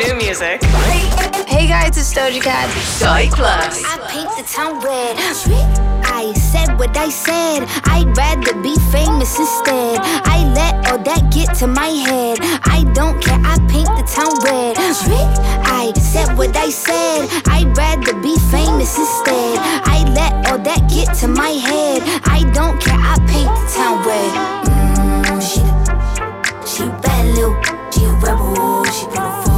New music. Hey guys, it's Doja Cat. Sky Plus. I paint the town red. I said what I said. I'd rather be famous instead. I let all that get to my head. I don't care. I paint the town red. I said what I said. I'd rather be famous instead. I let all that get to my head. I don't care. I paint the town red. Mm, she, she bad little, she a rebel. She put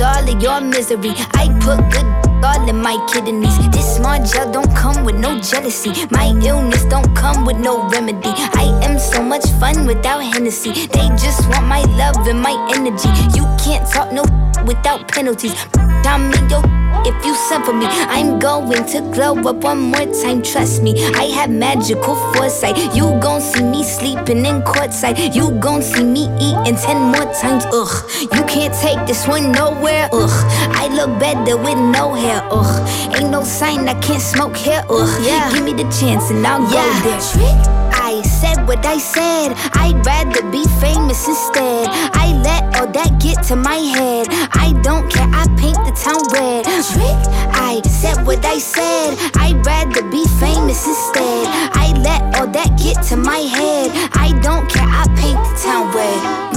all of your misery. I put good all in my kidneys. This small gel don't come with no jealousy. My illness don't come with no remedy. I am so much fun without Hennessy. They just want my love and my energy. You can't talk no without penalties. I'm in your if you send for me. I'm going to glow up one more time. Trust me, I have magical foresight. You gon' see me sleeping in courtside. You gon' see me eating ten more times. Ugh, you can't take this one nowhere. Ugh, I look better with no hair. Ugh, ain't no sign I can't smoke here. Ugh, yeah. give me the chance and I'll Yeah. go there. Trick. I said what I said. I'd rather be famous instead. I let all that get to my head. I don't care. I paint the town red. Trick. I said what I said. I'd rather be famous instead. I let all that get to my head. I don't care. I paint the town red.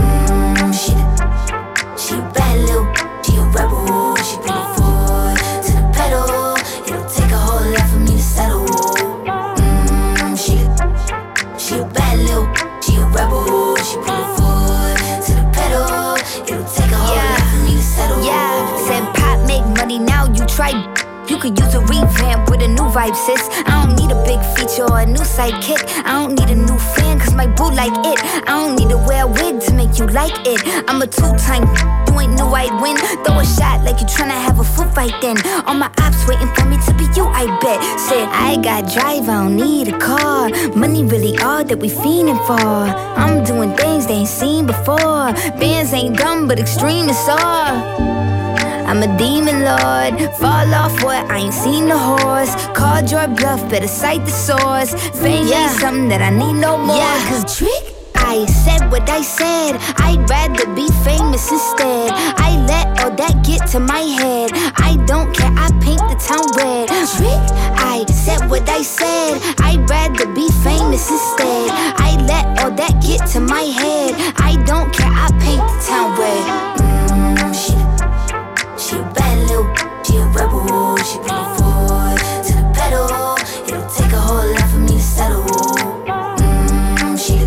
Vibe, sis. I don't need a big feature or a new sidekick. I don't need a new fan, cause my boo like it. I don't need to wear a wig to make you like it. I'm a two-time, you ain't knew I'd win. Throw a shot like you tryna have a foot fight then. All my ops waiting for me to be you, I bet. Said, I got drive, I don't need a car. Money really all that we fiending for. I'm doing things they ain't seen before. Bands ain't dumb, but extreme is all. I'm a demon lord. Fall off what? I ain't seen the horse. Called your bluff, better cite the source. Fame Yeah. ain't something that I need no more. Yeah. Cause trick. I said what I said. I'd rather be famous instead. I let all that get to my head. I don't care. I paint the town red. Trick. I said what I said. I'd rather be famous instead. I let all that get to my head. I don't care. I paint the town red. A rebel. She her foot to the pedal. It'll take a whole lot for me to settle. Mm, she,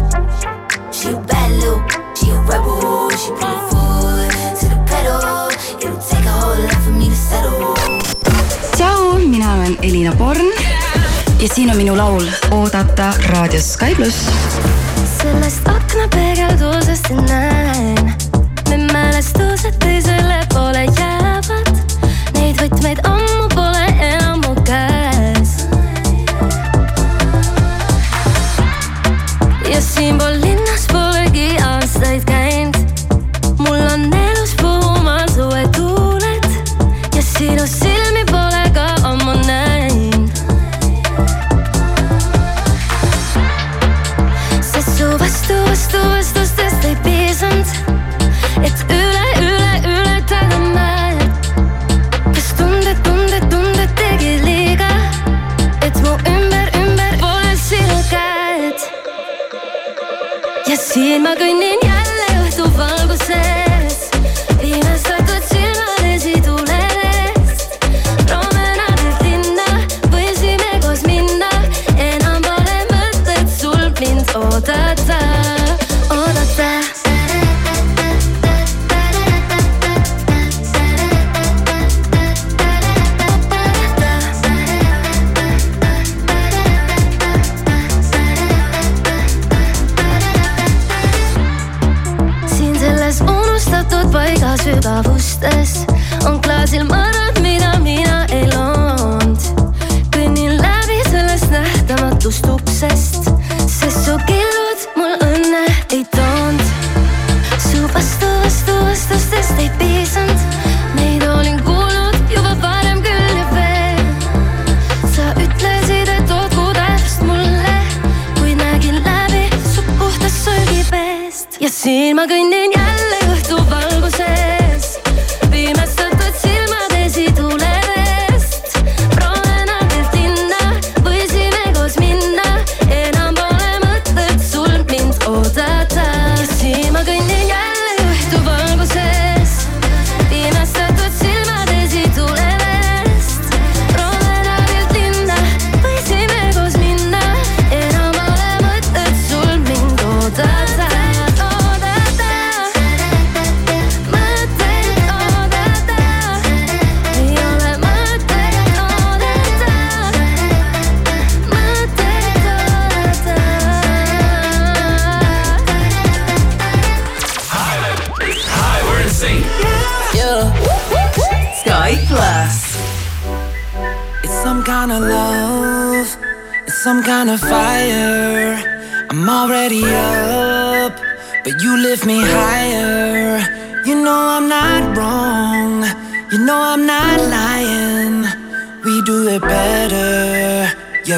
she a bad little, she a rebel. She her foot to the pedal. It'll take a whole lot for me to settle. tšau, mina olen Elina Born ja siin on minu laul Oodata raadios Sky pluss. sellest aknapeegeldusest näen, need mälestused teisele poole jäävad. Neid võtmeid ammu pole enam mu käes. ja siinpool linnas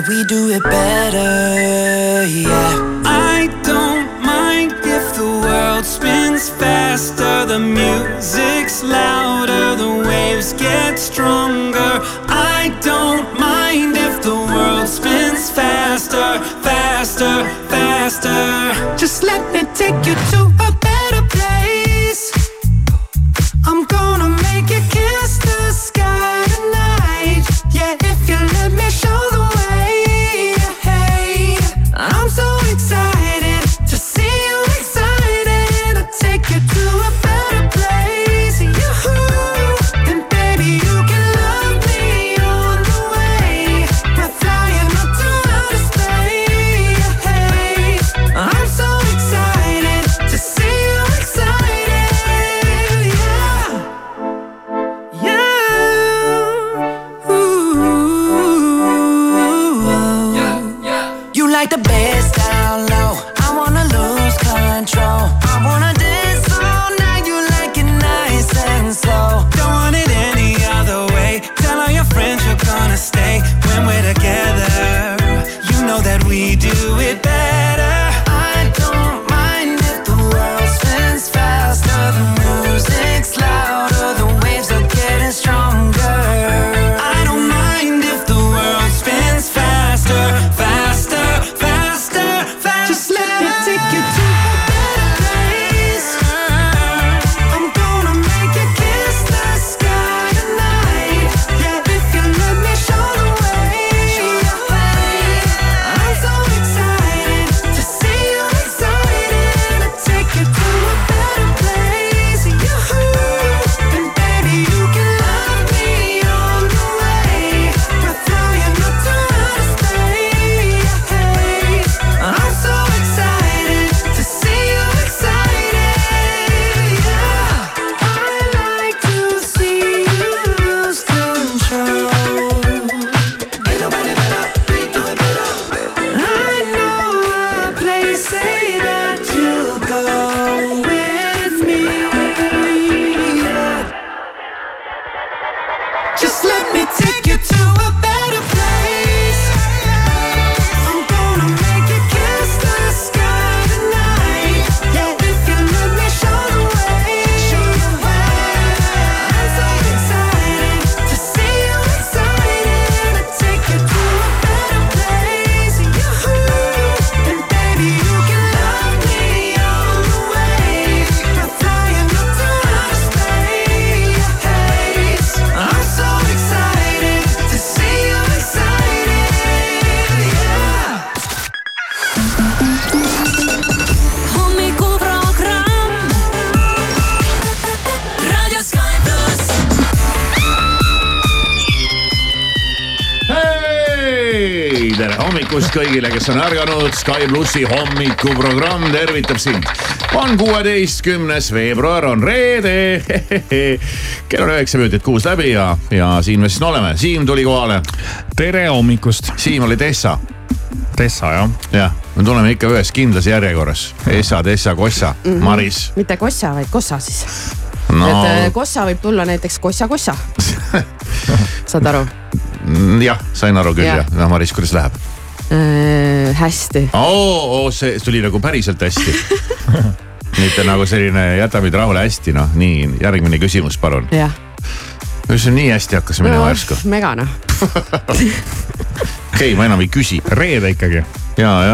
we do it better, yeah. I don't mind if the world spins faster, the music's louder, the waves get stronger. I don't mind if the world spins faster, faster, faster. Just let me take you to hommikust kõigile, kes on ärganud, Sky plussi hommikuprogramm tervitab sind. on kuueteistkümnes veebruar, on reede. kell on üheksa minutit kuus läbi ja, ja siin me siis oleme, Siim tuli kohale, tere hommikust, Siim oli Tessa. Tessa jah. jah, me tuleme ikka ühes kindlas järjekorras, Essa, Tessa, Kossa mm, -hmm. Maris. mitte kossa, vaid kossa siis no et äh, kossa võib tulla näiteks kossa-kossa. saad aru jah, sain aru küll Jah. jah, no Maris, kuidas läheb? äh,? hästi, oo, see tuli nagu päriselt hästi. mitte nagu selline jäta meid rahule hästi, noh nii, järgmine küsimus, palun. jah. mis sul nii hästi hakkas minema järsku? megane, okei, ma enam ei küsi. reede ikkagi.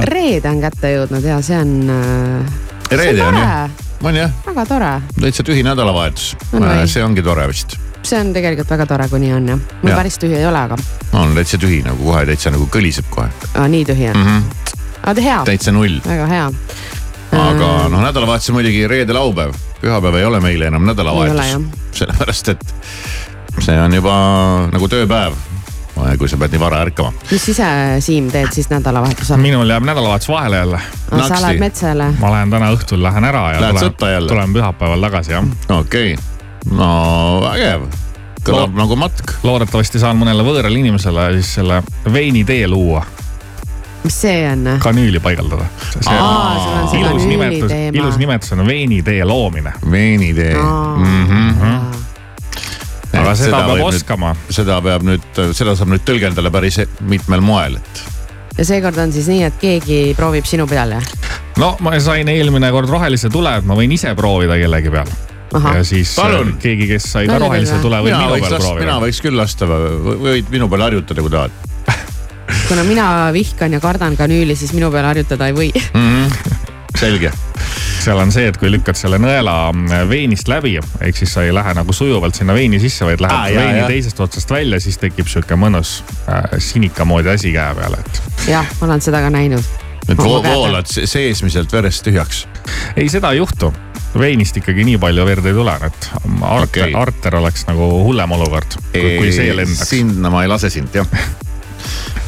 reede on kätte jõudnud ja see on äh,, reede on jah, on jah, väga tore. täitsa tühi nädalavahetus On või?. see ongi tore vist. See on tegelikult väga tore, kui nii on jah. mul Jah. päris tühi ei ole, aga on täitsa tühi nagu kohe täitsa nagu kõliseb kohe ah, nii tühi on mm. mm.. -hmm. aga hea, täitsa null, väga hea. aga noh, nädalavahetus on muidugi reede-laupäev, pühapäev ei ole meile enam Ei ole, nädalavahetus sellepärast, et see on juba nagu tööpäev, kui sa pead nii vara ärkama. mis ise, Siim, teed siis nädalavahetusel? minul jääb nädalavahetus vahele jälle. sa lähed metsa jälle? ma lähen täna õhtul lähen ära ja Lähed tulen tulen pühapäeval tagasi jah. okei okay., no vägev, kõlab nagu matk. loodetavasti saan mõnele võõrale inimesele siis selle veinitee luua, mis see on? kanüüli paigaldada. ilus nimetus, ilus nimetus on veinitee loomine, veinitee mm. -hmm. aga seda peab oskama. seda peab nüüd, seda saab nüüd tõlgendada päris mitmel moel, et ja seekord on siis nii, et keegi proovib sinu peal jah? no ma sain eelmine kord rohelise tule, et ma võin ise proovida kellegi peal. Ja siis Palun. äh, keegi, kes sai ka rohelise või? tule, võib minu võiks peal lasta, mina proovida. võiks küll lasta, võid minu peal harjutada, kui tahad kuna mina vihkan ja kardan kanüüli, siis minu peal harjutada ei või. mm. -hmm. selge, seal on see, et kui lükkad selle nõela mm, veinist läbi, ehk siis sa ei lähe nagu sujuvalt sinna veini sisse, vaid lähed ah, jaa, veini jaa. teisest otsast välja, siis tekib sihuke mõnus äh, sinika moodi asi käe peale, et. jah, ma olen seda ka näinud. et voolad se- seesmiselt verest tühjaks. ei, seda ei juhtu. Veinist ikkagi nii palju verd ei tule, et arter okay., arter oleks nagu hullem olukord, kui see lendaks. sinna ma ei lase sind jah.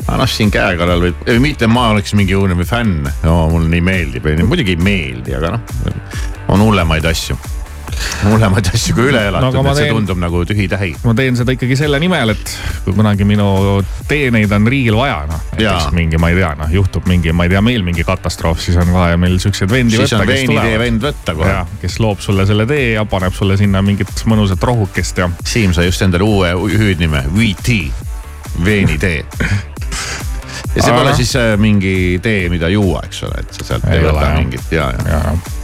aga noh, siin käe kallal võib, mitte ma oleks mingi õudne fänn, no mulle nii meeldib, muidugi ei meeldi, aga noh, on hullemaid asju. Hullemaid asju kui üle elatud no,, et see teen- tundub nagu tühi-tähi. ma teen seda ikkagi selle nimel, et kui kunagi minu teeneid on riigil vaja, noh näiteks mingi, ma ei tea, noh juhtub mingi, ma ei tea, meil mingi katastroof, siis on vaja meil siukseid vendi siis võtta, on kes veinitee tulevad. vend võtta kohe kes loob sulle selle tee ja paneb sulle sinna mingit mõnusat rohukest ja Siim sai just endale uue hüüdnime, VT, veenitee. ja see pole siis äh, mingi tee, mida juua, eks ole, et sa sealt ei, võta mingit ja, ja. ja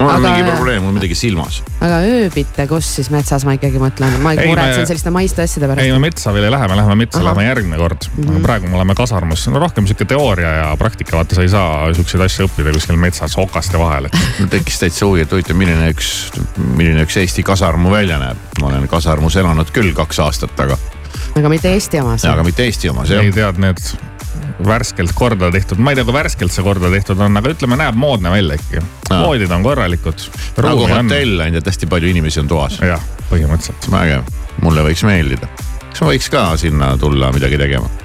mul on Aga- mingi probleem, mul on midagi silmas. aga ööbite kus siis metsas, ma ikkagi mõtlen, ma Ei, muretsen me- selliste maiste asjade ei, pärast. me metsa veel ei lähe, me läheme metsa, Ahah. läheme järgmine kord mm. -hmm. praegu me oleme kasarmus, no rohkem sihuke teooria ja praktika, vaata, sa ei saa siukseid asju õppida kuskil metsas okaste vahel, et mul tekkis täitsa huvi, et huvitav, milline üks, milline üks Eesti kasarmu välja näeb. ma olen kasarmus elanud küll kaks aastat taga, aga mitte Eesti omas. aga mitte Eesti omas ei jah. tead, need värskelt korda tehtud, ma ei tea, kui värskelt see korda tehtud on, aga ütleme, näeb moodne välja ikkagi. Voodid on korralikud. nagu hotell on ja hästi palju inimesi on toas. jah, põhimõtteliselt. vägev, mulle võiks meeldida. kas ma võiks ka sinna tulla midagi tegema?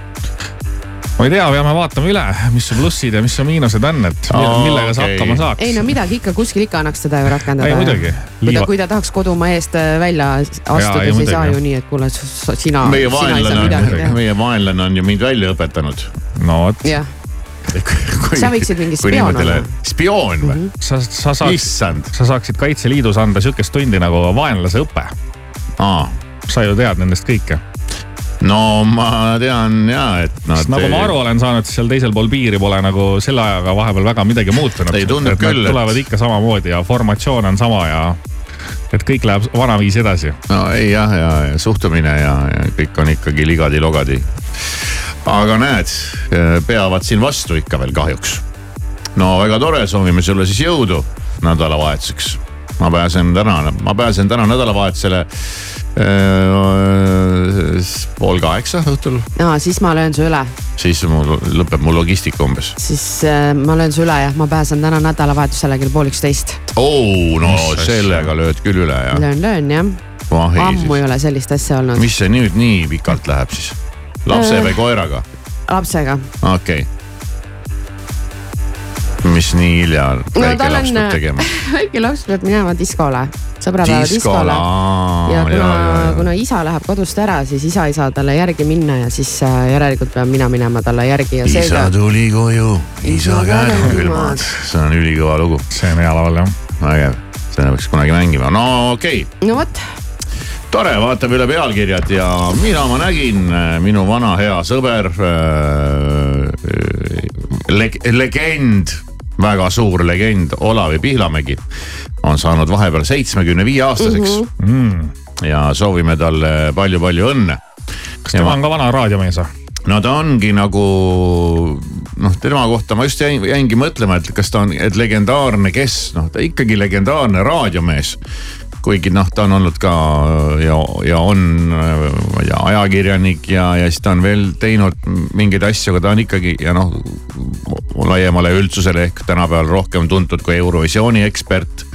Ma ei tea, peame vaatama üle, mis su plussid ja mis su miinused on, et millega sa okei. hakkama saaks. ei no midagi ikka kuskil ikka annaks seda ju rakendada. Ei, muidugi. kui ta, Liiva- kui ta tahaks kodumaa eest äh, välja astuda, ei, siis ei saa ju nii, et kuule, sina, meie sina ei saa vaenlane midagi on, teha. meie vaenlane on ju mind välja õpetanud. no vot, jah, Sa võiksid mingi spioon olla.. spioon või? sa, sa saaks, issand, sa saaksid Kaitseliidus anda sihukest tundi nagu vaenlase õpe. aa, sa ju tead nendest kõike. No ma tean ja, et nad. sest nagu ma aru olen saanud, siis seal teisel pool piiri pole nagu selle ajaga vahepeal väga midagi muutunud. Ei, nad küll, tulevad ikka samamoodi ja formatsioon on sama ja et kõik läheb vanaviisi edasi. no ei jah, ja, ja suhtumine ja, ja kõik on ikkagi ligadi-logadi. aga näed, peavad siin vastu ikka veel kahjuks. no väga tore, soovime sulle siis jõudu nädalavahetuseks. ma pääsen täna, ma pääsen täna nädalavahetusele pool kaheksa õhtul, aa, siis ma löön su üle, siis mul lõpeb mu logistika umbes. siis äh, ma löön su üle jah, ma pääsen täna nädalavahetusele kell pool üksteist. oo, no Mis asja? sellega lööd küll üle jah. löön, löön jah, ammu ei ole sellist asja olnud. mis see nüüd nii pikalt läheb siis? lapse Äh. või koeraga? lapsega. okei okay.. Mis nii hilja väike tal laps on- peab tegema? väike laps peab minema diskole, sõbrapäeva diskole ja kuna, kuna isa läheb kodust ära, siis isa ei saa talle järgi minna ja siis äh, järelikult pean mina minema talle järgi ja isa seega. tuli koju, isa Isa käed on külmad. see on ülikõva lugu, see on hea laul jah. vägev, seda peaks kunagi mängima, no okei okay. no vot, tore, vaatame üle pealkirjad ja mina ma nägin, minu vana hea sõber äh, leg,, legend, väga suur legend Olavi Pihlamägi on saanud vahepeal seitsmekümne viie aastaseks mm. -hmm. ja soovime talle palju-palju õnne. kas tema on ka vana raadiomees või? no ta ongi nagu noh, tema kohta ma just jäin, jäingi mõtlema, et kas ta on, et legendaarne, kes noh, ta ikkagi legendaarne raadiomees kuigi noh, ta on olnud ka ja, ja on, ma ei tea, ajakirjanik ja, ja siis ta on veel teinud mingeid asju, aga ta on ikkagi ja noh, laiemale üldsusele ehk tänapäeval rohkem tuntud kui Eurovisiooni ekspert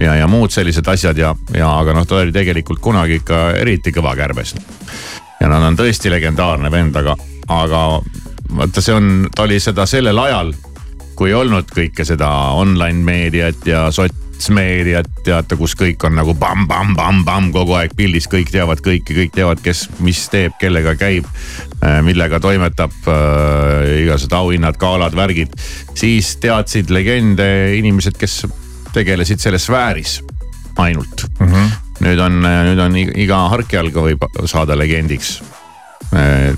ja, ja muud sellised asjad ja, ja aga noh, ta oli tegelikult kunagi ikka eriti kõva kärbes. ja no ta on tõesti legendaarne vend, aga, aga vaata, see on, ta oli seda sellel ajal, kui ei olnud kõike seda online meediat ja sot-, sportsmeediat teate, kus kõik on nagu pamm-pamm-pamm-pamm kogu aeg pildis, kõik teavad kõike, kõik teavad, kes, mis teeb, kellega käib, millega toimetab äh,, igasugused auhinnad, galad, värgid. siis teadsid legende inimesed, kes tegelesid selles sfääris ainult mm. -hmm. nüüd on, nüüd on iga harkjalga võib saada legendiks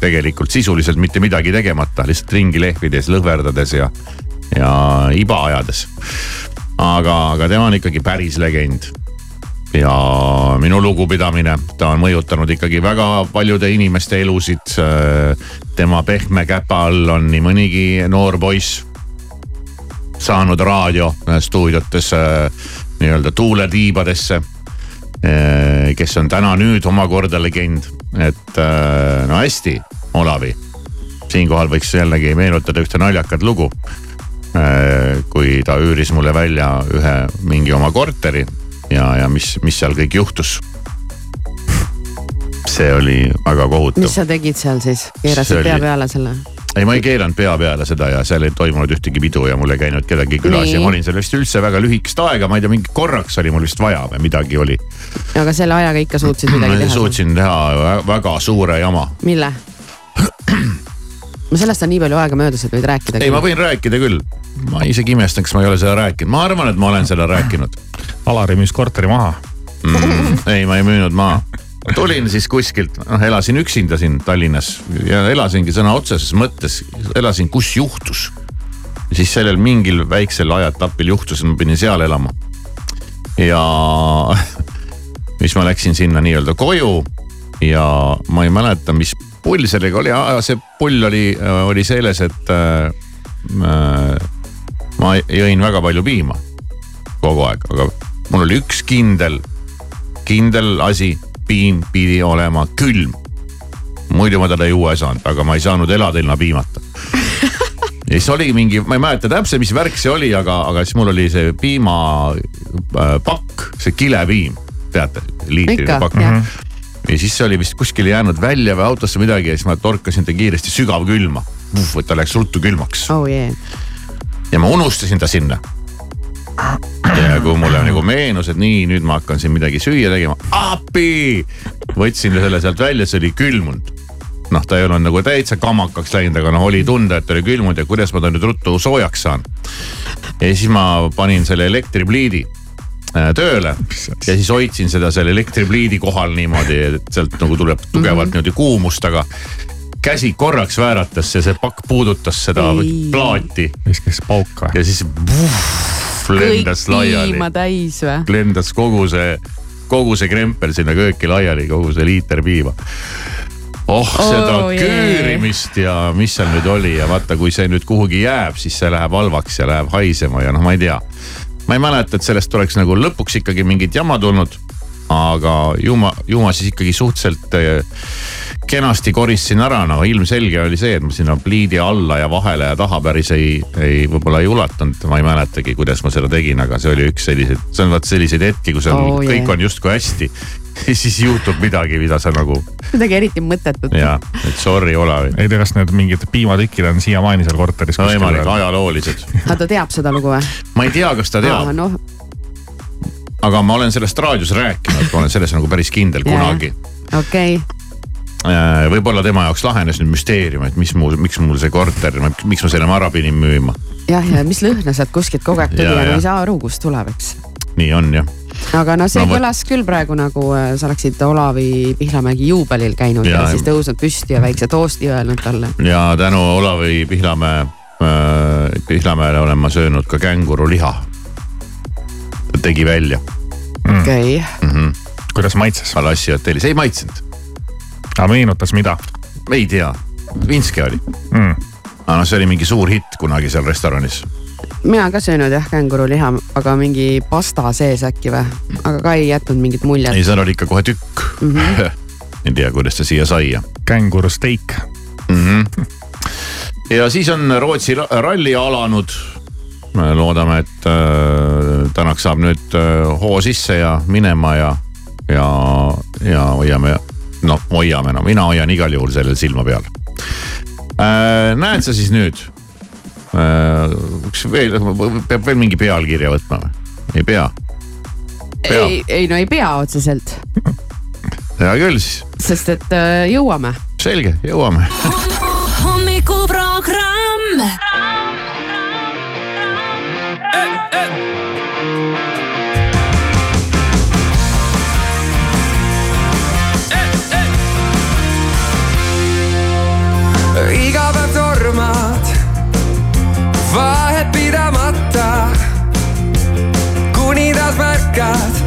tegelikult sisuliselt mitte midagi tegemata, lihtsalt ringi lehvides, lõhverdades ja, ja iba ajades. Aga, aga tema on ikkagi päris legend. ja minu lugupidamine, ta on mõjutanud ikkagi väga paljude inimeste elusid. tema pehme käpa all on nii mõnigi noor poiss saanud raadiostuudiotes nii-öelda tuuletiibadesse kes on täna nüüd omakorda legend, et no hästi, Olavi. siinkohal võiks jällegi meenutada ühte naljakat lugu. Kui ta üüris mulle välja ühe mingi oma korteri ja, ja mis, mis seal kõik juhtus. see oli väga kohutav. mis sa tegid seal siis, keerasid pea peale selle? ei, ma ei keeranud pea peale seda ja seal ei toimunud ühtegi pidu ja mul ei käinud kedagi külas Nii. ja ma olin seal vist üldse väga lühikest aega, ma ei tea, mingi korraks oli mul vist vaja või midagi oli. aga selle ajaga ikka suutsid midagi teha? suutsin teha väga suure jama. mille? no sellest on nii palju aega möödas, et võid rääkida. ei, ma võin rääkida küll. ma isegi imestan, kas ma ei ole seda rääkinud, ma arvan, et ma olen seda rääkinud. Alari müüs korteri maha mm,. ei, ma ei müünud maha tulin siis kuskilt, noh elasin üksinda siin Tallinnas ja elasingi sõna otseses mõttes, elasin, kus juhtus. siis sellel mingil väiksel ajaetapil juhtus, et ma pidin seal elama. ja siis ma läksin sinna nii-öelda koju ja ma ei mäleta, mis pull sellega oli, see pull oli, oli selles, et äh, ma jõin väga palju piima kogu aeg, aga mul oli üks kindel, kindel asi piim pidi olema külm. muidu ma teda juua ei saanud, aga ma ei saanud elada ilma piimata. ja siis oli mingi, ma ei mäleta täpselt, mis värk see oli, aga, aga siis mul oli see piimapakk, see kilepiim, teate, liitrine pakk. Ja siis see oli vist kuskile jäänud välja või autosse midagi ja siis ma torkasin ta kiiresti sügavkülma. et ta läks ruttu külmaks oh,. Yeah. ja ma unustasin ta sinna ja kui mulle nagu meenus, et nii, nüüd ma hakkan siin midagi süüa tegema, appi. võtsin selle sealt välja, see oli külmunud. noh, ta ei olnud nagu täitsa kamakaks läinud, aga noh, oli tunda, et oli külmunud ja kuidas ma ta nüüd ruttu soojaks saan. ja siis ma panin selle elektripliidi tööle ja siis hoidsin seda seal elektripliidi kohal niimoodi, et sealt nagu tuleb tugevalt mm -hmm. niimoodi kuumust, aga käsi korraks vääratas ja see pakk puudutas seda ei. plaati. viskas pauka. ja siis vuh, lendas laiali. täis või? lendas kogu see, kogu see krempel sinna kööki laiali, kogu see liiter piima oh seda oh, küürimist yeah. ja mis seal nüüd oli ja vaata, kui see nüüd kuhugi jääb, siis see läheb halvaks ja läheb haisema ja noh, ma ei tea. Ma ei mäleta, et sellest oleks nagu lõpuks ikkagi mingit jama tulnud. aga ju ma, ju ma siis ikkagi suhteliselt kenasti koristasin ära, no ilmselge oli see, et ma sinna pliidi alla ja vahele ja taha päris ei, ei võib-olla ei ulatanud, ma ei mäletagi, kuidas ma seda tegin, aga see oli üks selliseid, see on vaat selliseid hetki, kus on oh, kõik yeah. on justkui hästi. Ja siis juhtub midagi, mida sa nagu. midagi eriti mõttetut. ja, et sorry, Olavi. ei tea, kas need mingid piimatükid on siiamaani seal korteris. no võimalik, ajaloolised. aga ta teab seda lugu või? ma ei tea, kas ta teab ah,. No. aga ma olen sellest raadios rääkinud, ma olen selles nagu päris kindel kunagi. okei okay Äh, võib-olla tema jaoks lahenes nüüd müsteerium, et mis mu, miks mul see korter, miks ma selle ära pidin müüma. jah, ja mis lõhna sealt kuskilt kogu aeg tuli no ei saa aru, kust tuleb, eks. nii on jah. Aga no see no, kõlas võt... küll praegu nagu äh, sa oleksid Olavi Pihlamägi juubelil käinud ja, ja siis tõusnud püsti ja väikse toosti öelnud talle. ja tänu Olavi Pihlamäe äh,, Pihlamäele olen ma söönud ka känguruliha. ta tegi välja. okei mm. -hmm. kuidas maitses? Alassi hotellis, ei maitsenud aga meenutas mida? ei tea, vinske oli mm.. aga noh, see oli mingi suur hitt kunagi seal restoranis. Mina ka söönud jah känguruliha, aga mingi pasta sees äkki või, aga ka ei jätnud mingit muljet. ei, seal oli ikka kohe tükk mm. -hmm. ei tea, kuidas ta siia sai. känguru steik mm. -hmm. ja siis on Rootsi ralli alanud. loodame, et äh, Tänak saab nüüd äh, hoo sisse ja minema ja, ja, ja hoiame no hoiame, no mina hoian igal juhul sellel silma peal äh,. näed sa siis nüüd äh,, üks veel, peab veel mingi pealkirja võtma või? ei pea. ei, ei no ei pea otseselt, hea küll siis, sest et äh, jõuame. selge, jõuame. hommikuprogramm. iga päev tormad vahet pidamata. kuni taas märkad,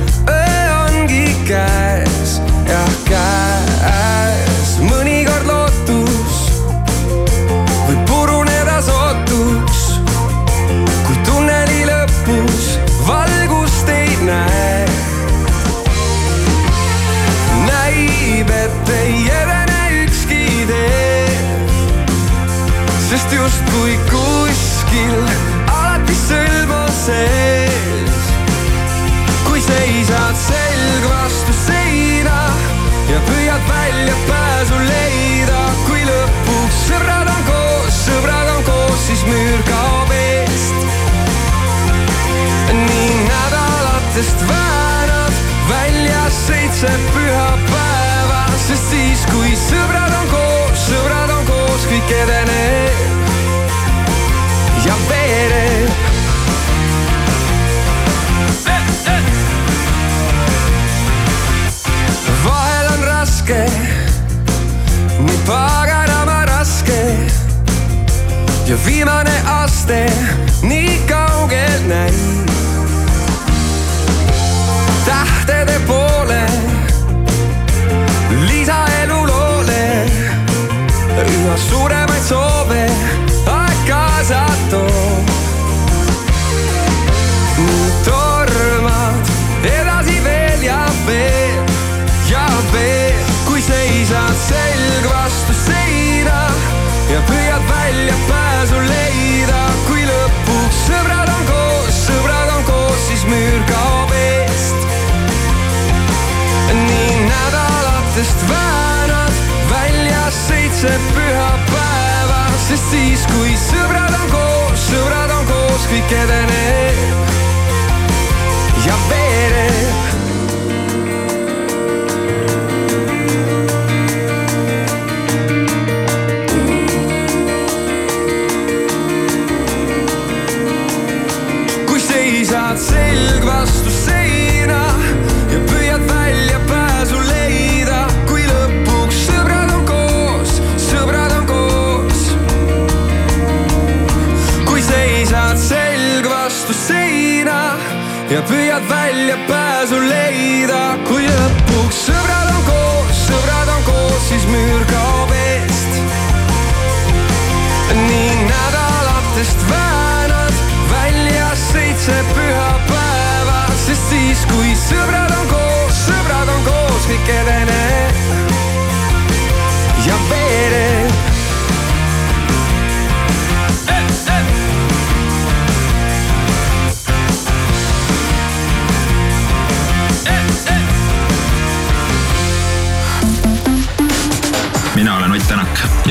seitse pühapäeva, sest siis, kui sõbrad on koos, sõbrad on koos, kõik edeneb ja veereb. vahel on raske, nii paganama raske ja viimane aste nii kaugel näib. tähtede suuremaid soove seitse pühapäeva, sest siis, kui sõbrad on koos, sõbrad on koos, kõik edeneb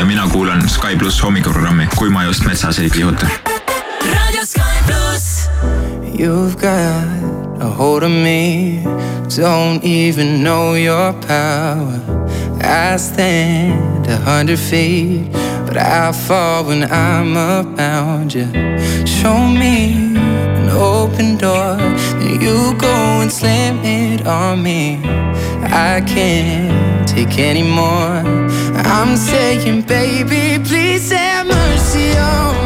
mina kuulan Sky pluss hommikuprogrammi, kui ma just metsas ei kihuta. raadio Sky pluss. You've got a hold of me, don't even know your power. I stand a hundred feet, but I fall when I'm around you. Show me an open door, you go and slam it on me. I can't take anymore. I'm saying, baby, please have mercy on me.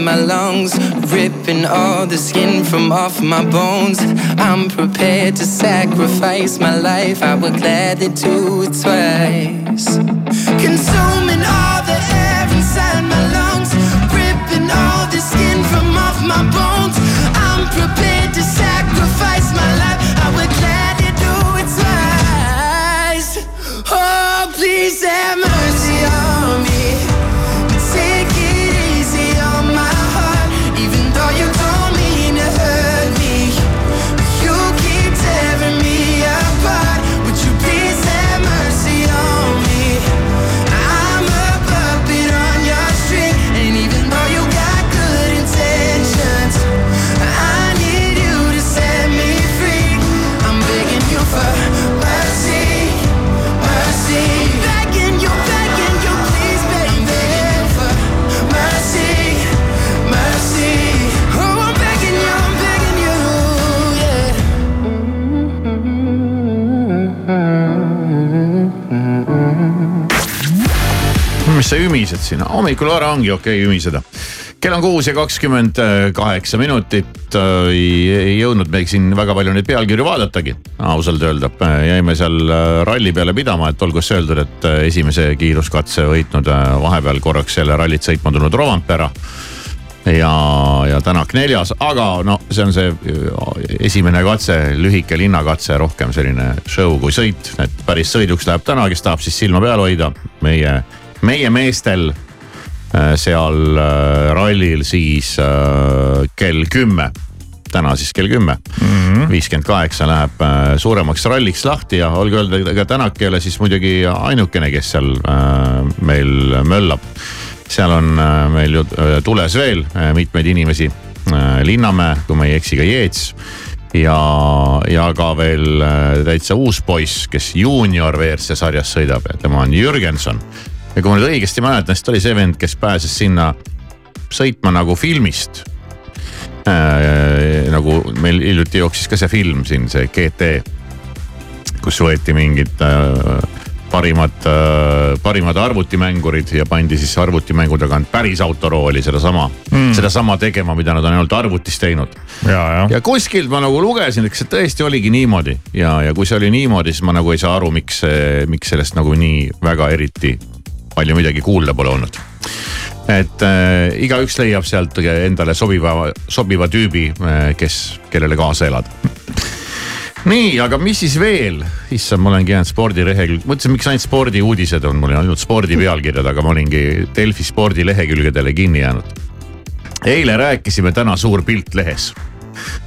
My lungs, ripping all the skin from off my bones. I'm prepared to sacrifice my life. I would gladly do it twice. Consuming all the air inside my lungs, ripping all the skin from off my bones. I'm prepared to sacrifice my life. Sa ümised siin, hommikul vara ongi okei okay, ümiseda. kell on kuus ja kakskümmend kaheksa minutit. ei, jõudnud meil siin väga palju neid pealkirju vaadatagi, ausalt öelda. jäime seal äh, ralli peale pidama, et olgu siis öeldud, et äh, esimese kiiruskatse võitnud äh, vahepeal korraks jälle rallit sõitma tulnud Rovampera ja, ja Tänak neljas, aga no see on see esimene katse, lühike linnakatse, rohkem selline show kui sõit. et päris sõiduks läheb täna, kes tahab siis silma peal hoida meie, meie meestel äh, seal äh, rallil siis äh, kell kümme täna siis kell kümme, viiskümmend kaheksa läheb äh, suuremaks ralliks lahti ja olgu öelda, ega Tänak ei ole siis muidugi ainukene, kes seal meil möllab. seal on meil ju tules veel mitmeid inimesi Linnamäe, kui ma ei eksi, ka Jeets ja, ja ka veel täitsa uus poiss, kes juunior WRC sarjas sõidab ja tema on Jürgenson. Ja kui ma nüüd õigesti mäletan, siis ta oli see vend, kes pääses sinna sõitma nagu filmist äh,. nagu meil hiljuti jooksis ka see film siin, see GT, kus võeti mingid äh, parimad äh,, parimad arvutimängurid ja pandi siis arvutimängu tagant päris autorooli sedasama mm., sedasama tegema, mida nad on ainult arvutis teinud. ja, ja. ja kuskilt ma nagu lugesin, et kas see tõesti oligi niimoodi ja, ja kui see oli niimoodi, siis ma nagu ei saa aru, miks, miks sellest nagu nii väga eriti palju midagi kuulda pole olnud et äh, igaüks leiab sealt endale sobiva, sobiva tüübi äh,, kes, kellele kaasa elada. nii, aga mis siis veel, issand, ma olengi jäänud spordilehekülg, mõtlesin, miks ainult spordiuudised on, mul ainult spordi pealkirjad, aga ma olingi Delfi spordilehekülgedele kinni jäänud. eile rääkisime Täna suur pilt lehes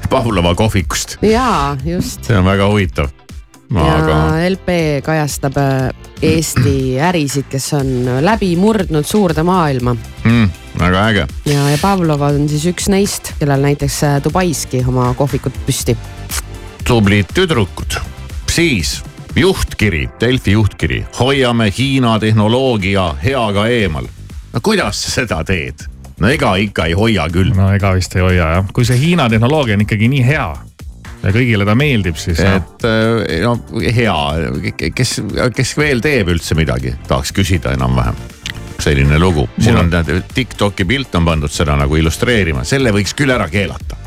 Pavlova kohvikust. jaa, just. see on väga huvitav ja aga... LP kajastab äh, Eesti ärisid, kes on läbi murdnud suurde maailma mm,. väga äge. ja, ja Pavlov on siis üks neist, kellel näiteks äh, Dubaiski oma kohvikut püsti. tublid tüdrukud, siis juhtkiri, Delfi juhtkiri, hoiame Hiina tehnoloogia heaga eemal. no kuidas sa seda teed? no ega ikka ei hoia küll. no ega vist ei hoia jah, kui see Hiina tehnoloogia on ikkagi nii hea ja kõigile ta meeldib, siis. et no hea, kes, kes veel teeb üldse midagi, tahaks küsida enam-vähem. selline lugu, siin on Tiktoki pilt on pandud seda nagu illustreerima, selle võiks küll ära keelata.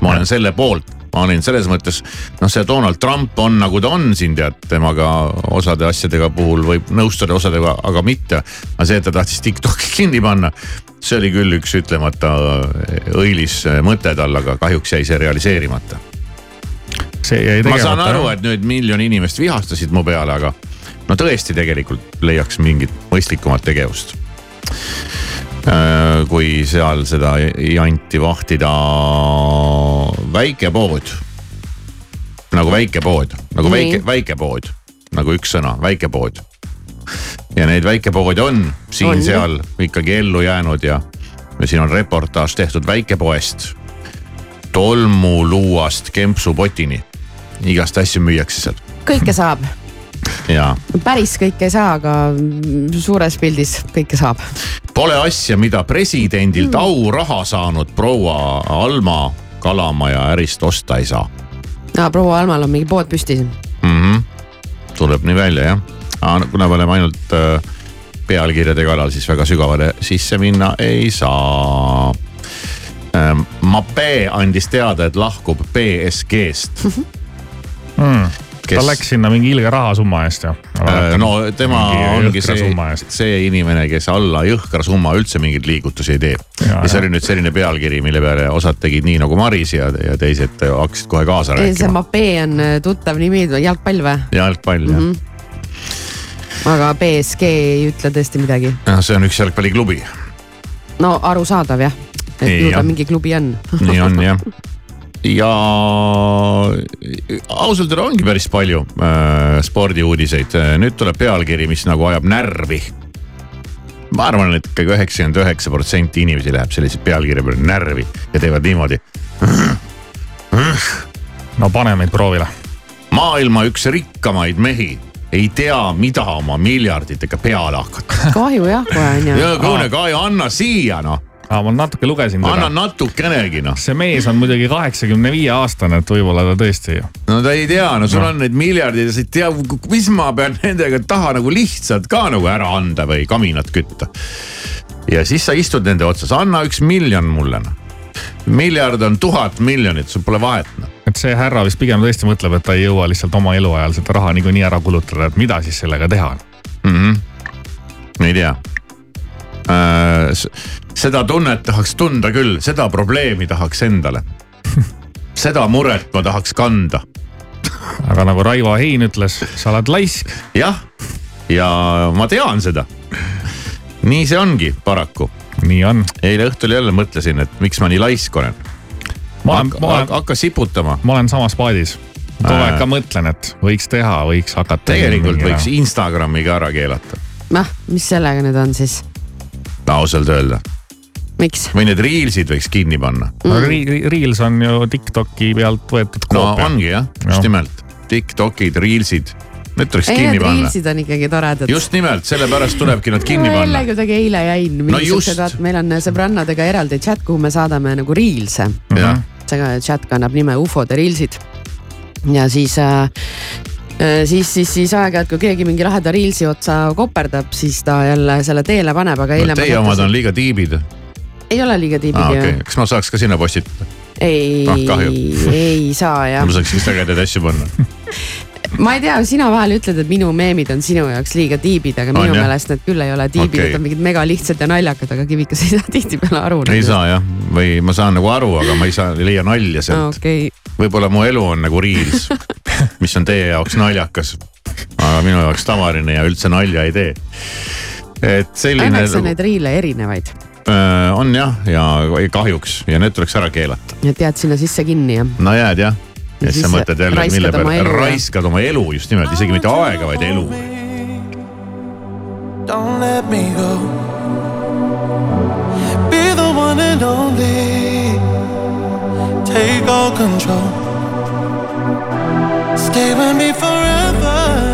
ma olen selle poolt, ma olin selles mõttes, noh, see Donald Trump on nagu ta on siin tead, temaga osade asjadega puhul võib nõustuda, osadega aga mitte. aga see, et ta tahtis Tiktoki kinni panna, see oli küll üks ütlemata õilis mõte tal, aga kahjuks jäi see realiseerimata ma saan aru, et nüüd miljon inimest vihastasid mu peale, aga no tõesti tegelikult leiaks mingit mõistlikumat tegevust. kui seal seda janti vahtida väike pood nagu väikepood, nagu Nii. väike, väikepood, nagu üks sõna, väikepood. ja neid väikepoode on On. siin-seal ikkagi ellu jäänud ja, ja siin on reportaaž tehtud väikepoest. Tolmuluuast kempsupotini, igast asju müüakse seal kõike saab, ja päris kõike ei saa, aga mm, suures pildis kõike saab. Pole asja, mida presidendilt Hmm. auraha saanud proua Alma Kalamaja ärist osta ei saa aa, proua Almal on mingi pood püsti siin. mm. -hmm. tuleb nii välja jah, kuna me oleme ainult äh, pealkirjade kallal, siis väga sügavale sisse minna ei saa ähm,. Mape andis teada, et lahkub BSG-st mm. Kes- ta läks sinna mingi ilge rahasumma eest ju. Äh, no tema ongi see, see inimene, kes alla jõhkra summa üldse mingeid liigutusi ei tee. Ja, ja see ja. oli nüüd selline pealkiri, mille peale osad tegid nii nagu Maris ja, ja teised hakkasid kohe kaasa see rääkima. Mapee on äh, tuttav nimi, jalgpall või? jalgpall jah Mhm. aga BSG ei ütle tõesti midagi. see on üks jalgpalliklubi, no arusaadav jah, et ju ta mingi klubi on. nii on jah. ja ausalt öelda ongi päris palju äh, spordiuudiseid, nüüd tuleb pealkiri, mis nagu ajab närvi. ma arvan, et ikkagi üheksakümmend üheksa protsenti inimesi läheb sellise pealkirja peale närvi ja teevad niimoodi. no pane meid proovile. maailma üks rikkamaid mehi ei tea, mida oma miljarditega peale hakata. kahju jah, kohe on ju. ja kuule, Kaia, anna siia noh, aa, ma natuke lugesin anna teda. natukenegi noh. see mees on muidugi kaheksakümne viie aastane, et võib-olla ta tõesti. no ta ei tea, no sul No. on need miljardid ja sa ei tea, mis ma pean nendega taha nagu lihtsalt ka nagu ära anda või kaminat kütta. ja siis sa istud nende otsas, anna üks miljon mulle noh. miljard on tuhat miljonit, sul pole vahet noh. et see härra vist pigem tõesti mõtleb, et ta ei jõua lihtsalt oma eluajal seda raha niikuinii ära kulutada, et mida siis sellega teha. mm. -hmm. ei tea. Seda tunnet tahaks tunda küll, seda probleemi tahaks endale. seda muret ma tahaks kanda, aga nagu Raivo Hein ütles, sa oled laisk. jah, ja ma tean seda. nii see ongi paraku nii on. eile õhtul jälle mõtlesin, et miks ma nii laisk olen. ma olen, ma olen, hakka siputama. ma olen samas paadis. kogu Äh. aeg ka mõtlen, et võiks teha, võiks hakata. tegelikult võiks Instagrami ka ära keelata, noh, mis sellega nüüd on siis, ausalt öelda. miks? või need reels'id võiks kinni panna. aga Re- Reels on ju Tiktoki pealt võetud no koopia. ongi jah, just Jah. nimelt. Tiktokid, reels'id, need tuleks ei, kinni panna. reelsid on ikkagi toredad. just nimelt, sellepärast tulebki nad kinni jälle panna. kuidagi eile jäin. No just. meil on sõbrannadega eraldi chat, kuhu me saadame nagu reels'e. jah, see chat kannab nime ufode reelsid. ja siis äh, siis, siis, siis aeg-ajalt, kui keegi mingi laheda reelsi otsa koperdab, siis ta jälle selle teele paneb, aga eile. teie omad on liiga tiibid. ei ole liiga tiibid aa ju okei, kas ma saaks ka sinna postitada? ei Ah, ei saa jah ma. saaks vist ägedaid asju panna. ma ei tea, sina vahel ütled, et minu meemid on sinu jaoks liiga tiibid, aga On, minu jah? meelest need küll ei ole tiibid okay., et on mingid megalihtsad ja naljakad, aga Kivikas ei saa tihtipeale aru. ei saa jah, või ma saan nagu aru, aga ma ei saa, ei leia nalja sealt. okei, võib-olla mu elu on nagu reels, mis on teie jaoks naljakas. aga minu jaoks tavaline ja üldse nalja ei tee. et selline õnneks on neid riile erinevaid, äh, on jah, ja kahjuks ja need tuleks ära keelata. et jääd sinna sisse kinni ja no jääd jah. ja Ja siis sa mõtled jälle, mille oma peale, elu, jah. raiskad oma elu just nimelt, isegi mitte aega, vaid elu. Don't let me go. Be the one and only. Take all control. Stay with me forever.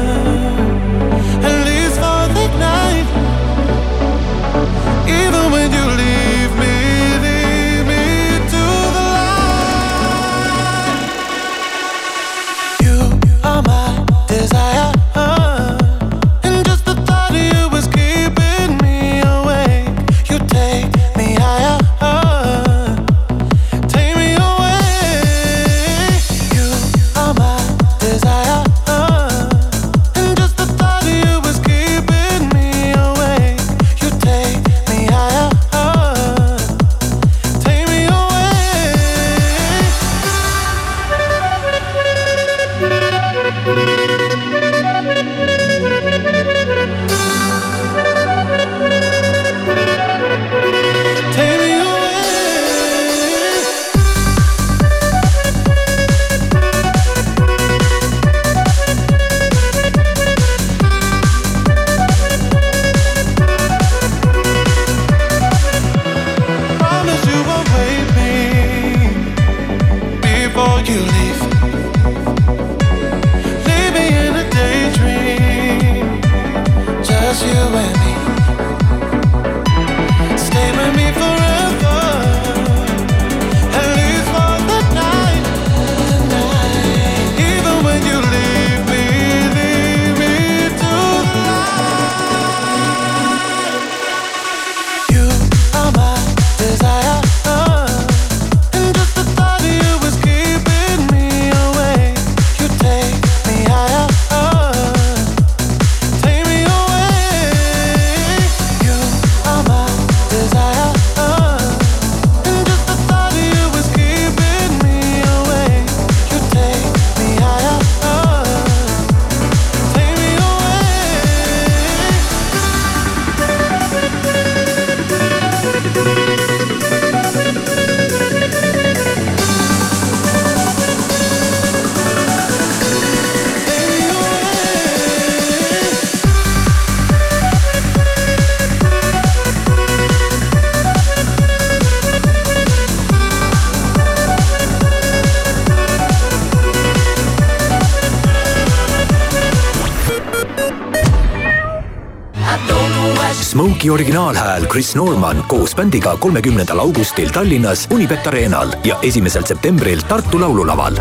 Smoke'i originaalhääl Chris Norman koos bändiga kolmekümnendal augustil Tallinnas Unibet Arenal ja esimesel septembril Tartu laululaval.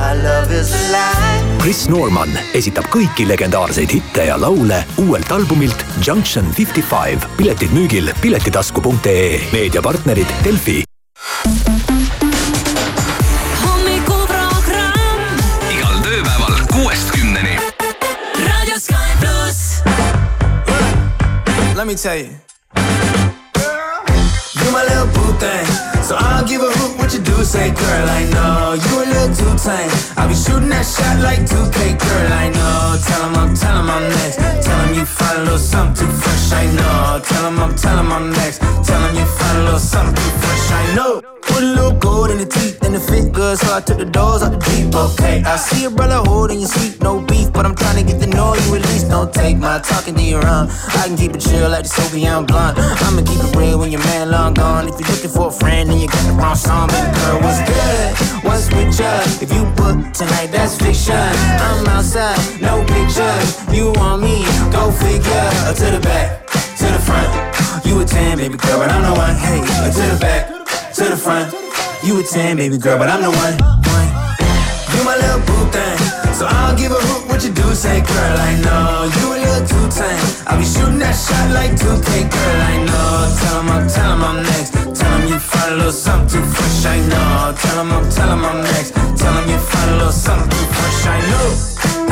Chris Norman esitab kõiki legendaarseid hitte ja laule uuelt albumilt Junction Fifty Five. piletid müügil piletitasku.ee, meediapartnerid Delfi. Let me tell you. You my little boo thing. So I don't give a hoot you do, say girl, I know You a little too tame. I'll be shooting that shot like 2K, girl, I know. Tell him I'm, tell him I'm next. Tell him you find a little something too fresh, I know. Tell him I'm, tell him I'm next. Tell him you find a little something too fresh, I know. Put a little gold in the teeth and it fit good So I took the doors out the deep. okay I see a brother holding your seat, no beef But I'm trying to get to know you at least. Don't take my talking to your own I can keep it chill like the Soviet blunt. I'ma keep it real when your man long gone. If you're looking for a friend and you got the wrong song Baby girl, what's good? What's with ya? If you book tonight, that's fiction. I'm outside, no pictures. You want me, go figure. To the back, to the front. You a 10, baby girl, but I'm the one. Hey, to the back, to the front. You a 10, baby girl, but I'm the one. You my little boo thing. So I don't give a hoot what you do Say girl, I know You a little too tame. I'll be shooting that shot like 2K Girl, I know. Tell him I'm, tell him I'm next Tell him you find a little something too fresh I know. Tell him I'm, tell him I'm next. Tell him you find a little something too fresh I know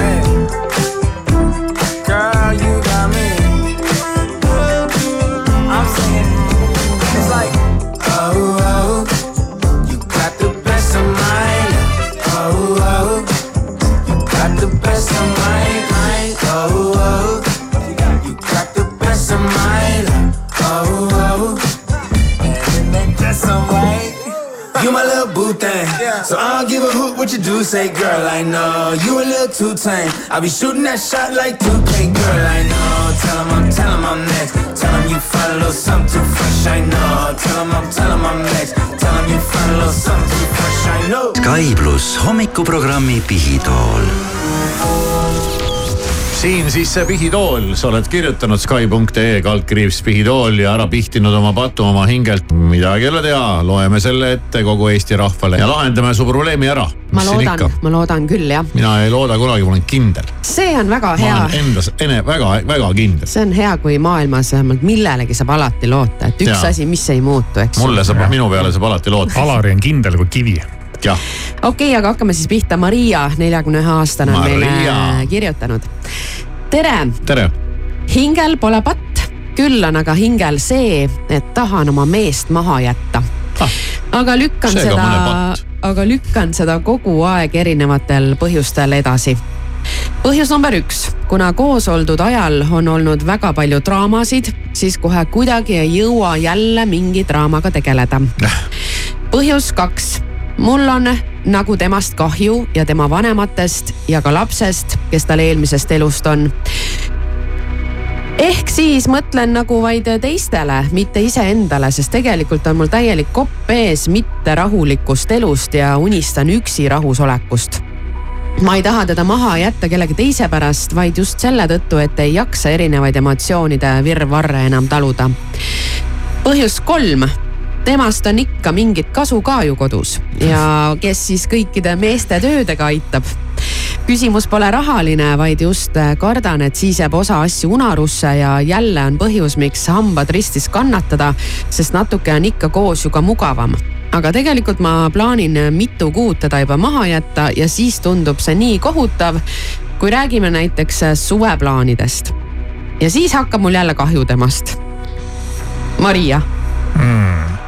Say girl, I know You a little too tame. I'll be shooting that shot like 2K Girl, I know. Tell him I'm, tell him I'm next. Tell him you find a little something too fresh I know. Tell him I'm, tell him I'm next. Tell him you find a little something too fresh I know. Sky pluss hommikuprogrammi Pihitool siin siis see pihitool, sa oled kirjutanud Sky.ee kaldkriips pihitool ja ära pihtinud oma patu oma hingelt. midagi ei ole teha, loeme selle ette kogu Eesti rahvale ja lahendame su probleemi ära. ma loodan, ma loodan küll jah. mina ei looda kunagi, ma olen kindel. see on väga ma hea. olen endas, ene, väga, väga kindel. see on hea, kui maailmas vähemalt millelegi saab alati loota, et üks Jaa. asi, mis ei muutu, eks. mulle saab, minu peale saab alati loota. Alari on kindel kui kivi. Jah. okei okay,, aga hakkame siis pihta. Maria, neljakümne ühe aastane on meile kirjutanud. tere. tere. hingel pole patt, küll on aga hingel see, et tahan oma meest maha jätta. aga lükkan seda aga lükkan seda kogu aeg erinevatel põhjustel edasi põhjus number üks, kuna koos oldud ajal on olnud väga palju draamasid, siis kohe kuidagi ei jõua jälle mingi draamaga tegeleda. põhjus kaks, mul on nagu temast kahju ja tema vanematest ja ka lapsest, kes tal eelmisest elust on ehk siis mõtlen nagu vaid teistele, mitte iseendale, sest tegelikult on mul täielik kopp ees mitterahulikust elust ja unistan üksi rahusolekust. ma ei taha teda maha jätta kellegi teise pärast, vaid just selle tõttu, et ei jaksa erinevaid emotsioonide virvarre enam taluda. põhjus kolm temast on ikka mingit kasu ka ju kodus ja kes siis kõikide meeste töödega aitab. küsimus pole rahaline, vaid just kardan, et siis jääb osa asju unarusse ja jälle on põhjus, miks hambad ristis kannatada, sest natuke on ikka koos ju ka mugavam aga tegelikult ma plaanin mitu kuud teda juba maha jätta ja siis tundub see nii kohutav, kui räägime näiteks suveplaanidest. ja siis hakkab mul jälle kahju temast. Maria hmm.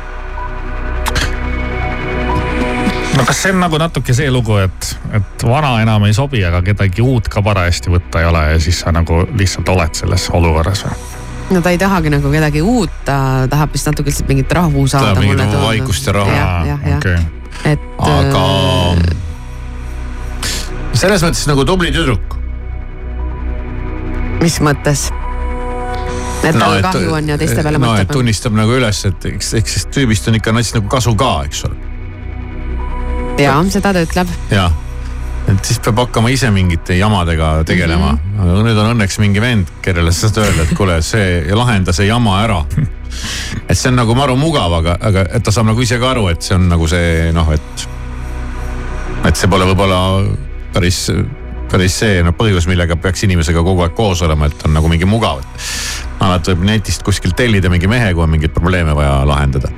No kas see on nagu natuke see lugu, et, et vana enam ei sobi, aga kedagi uut ka parajasti võtta ei ole ja siis sa nagu lihtsalt oled selles olukorras või? no ta ei tahagi nagu kedagi uut, ta tahab vist natuke lihtsalt mingit rahu saada. tahab mingit vaikust ja rahu. Okay. et. aga selles mõttes nagu tubli tüdruk. mis mõttes? et tal no, kahju on ja teiste peale no, mõtleb. tunnistab nagu üles, et eks, eks sellest tüübist on ikka natsist nagu kasu ka, eks ole. Ja seda ta ütleb. jah et siis peab hakkama ise mingite jamadega tegelema mm. -hmm. aga nüüd on õnneks mingi vend, kellele sa saad öelda, et kuule, see lahenda see jama ära. et see on nagu maru mugav, aga, aga et ta saab nagu ise ka aru, et see on nagu see noh, et. et see pole võib-olla päris, päris see noh põhjus, millega peaks inimesega kogu aeg koos olema, et on nagu mingi mugav. alati võib netist kuskilt tellida mingi mehe, kui on mingeid probleeme vaja lahendada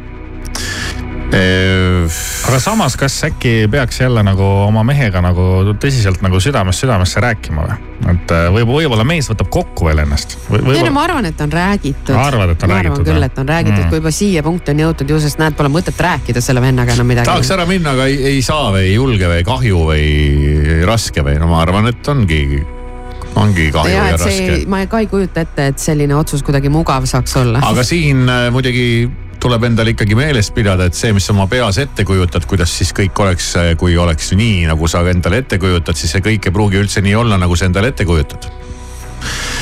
aga samas, kas äkki peaks jälle nagu oma mehega nagu tõsiselt nagu südamest südamesse rääkima või? et äh, võib, võib-olla mees võtab kokku veel ennast või,. ei no ma arvan, et on räägitud. arvad, et on ma räägitud? ma arvan küll, et on räägitud mm., kui juba siia punkti on jõutud ju, sest näed, pole mõtet rääkida selle vennaga enam midagi. tahaks ära minna, aga ei, ei saa või ei julge või kahju või raske või no ma arvan, et ongi ongi kahju ja, ja raske. ma ka ei kujuta ette, et selline otsus kuidagi mugav saaks olla. aga siin äh, muidugi tuleb endal ikkagi meeles pidada, et see, mis sa oma peas ette kujutad, kuidas siis kõik oleks, kui oleks nii, nagu sa endale ette kujutad, siis see kõik ei pruugi üldse nii olla, nagu sa endale ette kujutad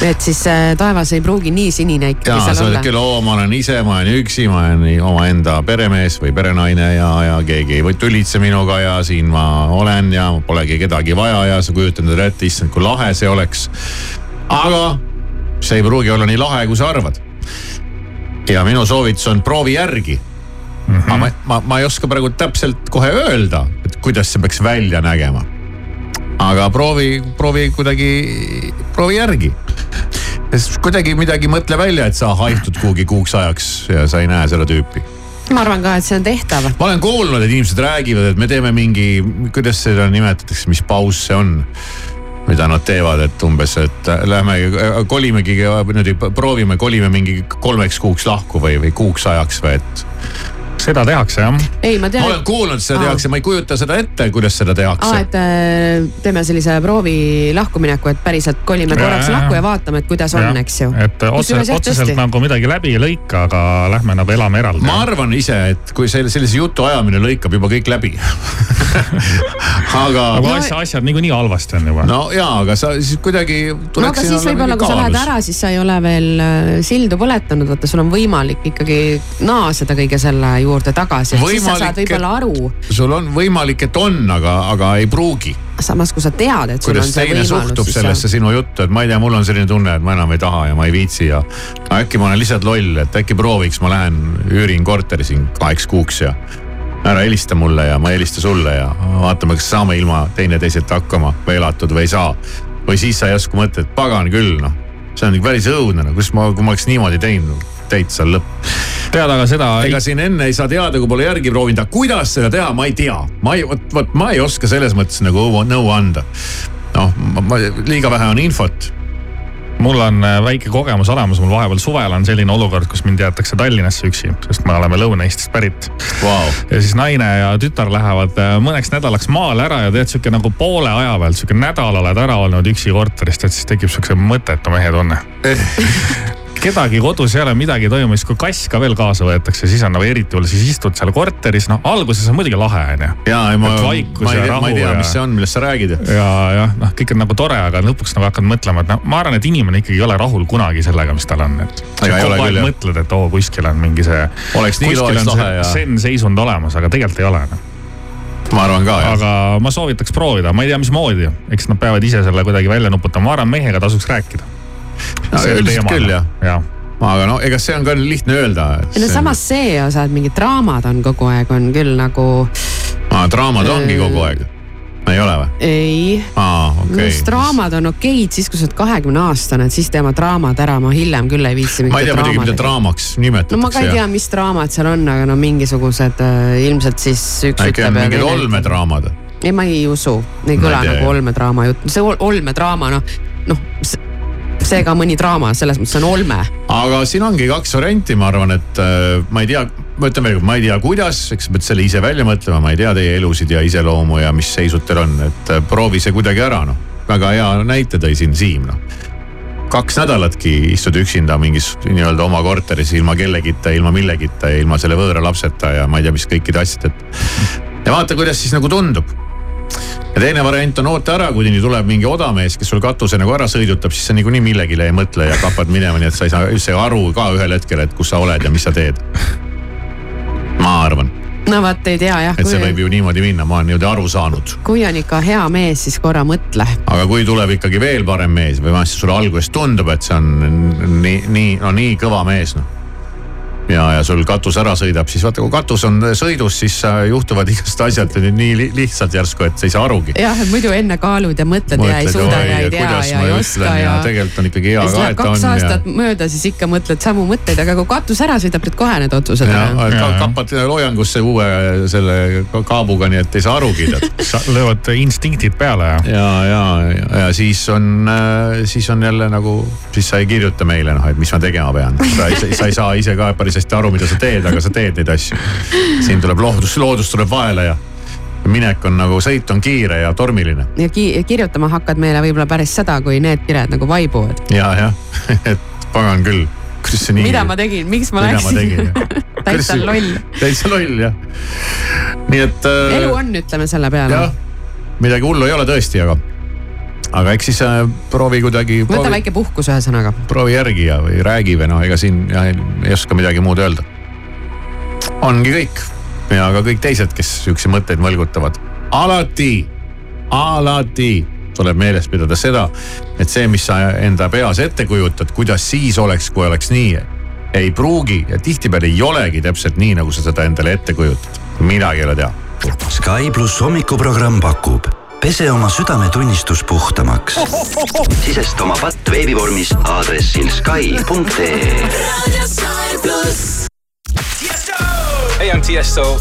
et siis äh, taevas ei pruugi nii sinine ikkagi seal olla. küll, oo, ma olen ise, ma olen üksi, ma olen omaenda peremees või perenaine ja, ja keegi ei tülitse minuga ja siin ma olen ja polegi kedagi vaja ja sa kujutad endale ette, issand, kui lahe see oleks. aga see ei pruugi olla nii lahe, kui sa arvad ja minu soovitus on proovi järgi mm. -hmm. ma, ma, ma ei oska praegu täpselt kohe öelda, et kuidas see peaks välja nägema. aga proovi, proovi kuidagi, proovi järgi. kuidagi midagi mõtle välja, et sa haihtud kuhugi kuuks ajaks ja sa ei näe seda tüüpi ma arvan ka, et see on tehtav. ma olen kuulnud, et inimesed räägivad, et me teeme mingi, kuidas seda nimetatakse, mis paus see on mida nad teevad, et umbes, et äh, lähme äh, kolimegi niimoodi proovime, kolime mingi kolmeks kuuks lahku või, või kuuks ajaks või et seda tehakse jah. ei, ma tean. ma olen kuulnud, seda Aa. tehakse, ma ei kujuta seda ette, kuidas seda tehakse. et äh, teeme sellise proovi lahkumineku, et päriselt kolime korraks ja, lahku ja vaatame, et kuidas on, eks ju. et otse, otseselt tõesti. nagu midagi läbi ei lõika, aga lähme nagu elame eraldi. ma arvan ise, et kui selle, sellise jutu ajamine lõikab juba kõik läbi aga. aga asja, asjad niikuinii halvasti on juba. no ja, aga sa siis kuidagi. no aga siis võib-olla, kui sa lähed ära, siis sa ei ole veel äh, sildu põletanud, vaata, sul on võimalik ikkagi naaseda kõige selle juurde juurde tagasi, siis sa saad võib-olla aru. sul on võimalik, et on, aga, aga ei pruugi. samas, kui sa tead, et sul kuidas on see võimalus. suhtub sellesse sinu juttu, et ma ei tea, mul on selline tunne, et ma enam ei taha ja ma ei viitsi ja. äkki ma olen lihtsalt loll, et äkki prooviks, ma lähen üürin korteri siin kaheks kuuks ja ära helista mulle ja ma ei helista sulle ja vaatame, kas saame ilma teineteiselt hakkama või elatud või ei saa. või siis sa järsku mõtled, pagan küll noh, see on päris õudne, no kus ma, kui ma oleks niimoodi teinud täitsa lõpp. tead aga seda. ega siin enne ei saa teada, kui pole järgi proovinud, aga kuidas seda teha, ma ei tea. ma ei, vot, vot ma ei oska selles mõttes nagu nõu anda. noh, ma, liiga vähe on infot mul on äh, väike kogemus olemas, mul vahepeal suvel on selline olukord, kus mind jäetakse Tallinnasse üksi, sest me oleme Lõuna-Eestist pärit wow.. ja siis naine ja tütar lähevad äh, mõneks nädalaks maale ära ja tead sihuke nagu poole aja pealt, sihuke nädal oled ära olnud üksi korterist, et siis tekib siukse mõttetu mehe tunne kedagi kodus ei ole, midagi ei toimu, siis kui kass ka veel kaasa võetakse, siis on nagu eriti hull, siis istud seal korteris, noh alguses on muidugi lahe on ju. ja, ei ma, ma ei tea, ma ei tea, mis see on, millest sa räägid. ja jah, noh, kõik on nagu tore, aga lõpuks nagu hakkad mõtlema, et noh, ma arvan, et inimene ikkagi ei ole rahul kunagi sellega, mis tal on, et. kogu aeg mõtled, et oo, kuskil on mingi see. oleks nii loeks lahe ja. sen-seisund olemas, aga tegelikult ei ole noh ma arvan ka jah. aga ma soovitaks proovida, ma ei tea, mismoodi, eks nad peavad ise selle kuidagi välja nuputama, ma arvan, mehega tasuks rääkida. No üldiselt küll jah ja.. aga no ega see on ka lihtne öelda. ei no samas see osa, et mingid draamad on kogu aeg, on küll nagu draamad ongi kogu aeg, ei ole või? ei. aa, minu okei arust. draamad on okeid siis, kui sa oled kahekümne aastane, et siis tee oma draamad ära, ma hiljem küll ei viitsi. ma ei tea muidugi, mida draamaks nimetatakse. no ma ka ei tea, mis draamad seal on, aga no mingisugused äh, ilmselt siis üks äkki on mingid olmedraamad? ei, ma ei usu, ei kõla nagu olmedraama jutt, see ol- olmedraama noh, noh see ka mõni draama, selles mõttes on olme. aga siin ongi kaks varianti, ma arvan, et äh, ma ei tea, ma ütlen veel kord, ma ei tea, kuidas, eks pead selle ise välja mõtlema, ma ei tea teie elusid ja iseloomu ja mis seisud teil on, et äh, proovi see kuidagi ära, noh. väga hea näite tõi siin Siim, noh kaks nädalatki istud üksinda mingis nii-öelda oma korteris ilma kellegita, ilma millegita ja ilma selle võõra lapseta ja ma ei tea, mis kõikide asjadeta. ja vaata, kuidas siis nagu tundub. Ja teine variant on oota ära, kuni tuleb mingi odamees, kes sul katuse nagu ära sõidutab, siis sa niikuinii millegile ei mõtle ja kapad minema, nii et sa ei saa üldse aru ka ühel hetkel, et kus sa oled ja mis sa teed. ma arvan, no vot, ei tea jah, et see võib ju niimoodi minna, ma olen niimoodi aru saanud. kui on ikka hea mees, siis korra mõtle. aga kui tuleb ikkagi veel parem mees või vähemasti sulle alguses tundub, et see on nii, nii, no nii kõva mees noh. ja, ja sul katus ära sõidab, siis vaata, kui katus on sõidus, siis äh, juhtuvad igast asjad nii li lihtsalt järsku, et sa ei saa arugi. jah, et muidu enne kaalud ja mõtled ja ei suuda ja ei tea ja ei oska ja, ja. tegelikult on ikkagi hea siis ka, et ta kaks on ja aastat mööda, siis ikka mõtled samu mõtteid, aga kui katus ära sõidab, teed kohe need otsused ja ära. ka, kapad loojangusse uue selle ka- kaabuga, nii et ei saa arugi tead. löövad instinktid peale ja. ja, ja, ja, ja siis on, siis on jälle nagu, siis sa ei kirjuta meile noh, et mis ma tegema pean. sa ei saa ise ka päris hästi aru, mida sa teed, aga sa teed neid asju. siin tuleb loodus, loodus tuleb vahele ja minek on nagu sõit on kiire ja tormiline ja ki kirjutama hakkad meile võib-olla päris seda, kui need kired nagu vaibuvad. ja, jah, et pagan küll, kuidas see nii. mida ma tegin, miks ma Mida läksin? täitsa loll. täitsa loll jah. nii et äh,. elu on, ütleme selle peale jah. midagi hullu ei ole tõesti, aga, aga eks siis äh, proovi kuidagi. võta väike puhkus ühesõnaga. proovi järgi ja, või räägi või noh, ega siin jah, ei, ei oska midagi muud öelda. ongi kõik ja ka kõik teised, kes siukseid mõtteid mõlgutavad, alati, alati tuleb meeles pidada seda, et see, mis sa enda peas ette kujutad, kuidas siis oleks, kui oleks nii, ei pruugi ja tihtipeale ei olegi täpselt nii, nagu sa seda endale ette kujutad. midagi ei ole teha. Sky pluss hommikuprogramm pakub pese oma südametunnistus puhtamaks. sisesta oma patt veebivormis aadressil Sky.ee. Hey, I'm Tiesto.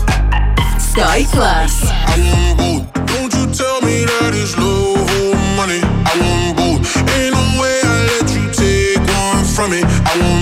Sky Plus. I want both. Don't you tell me that it's or money. I want both. Ain't no way I let you take one from me. I want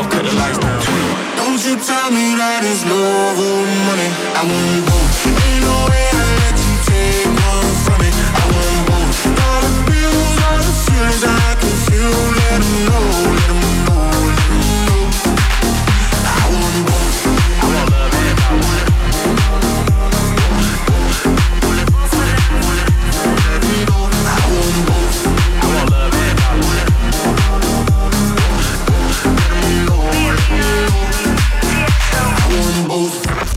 off, cut the lights down. Don't you tell me that it's love or money. I want both. Ain't no way I let you take one from me. I want both. All the bills, all the feelings, I can feel. Let know.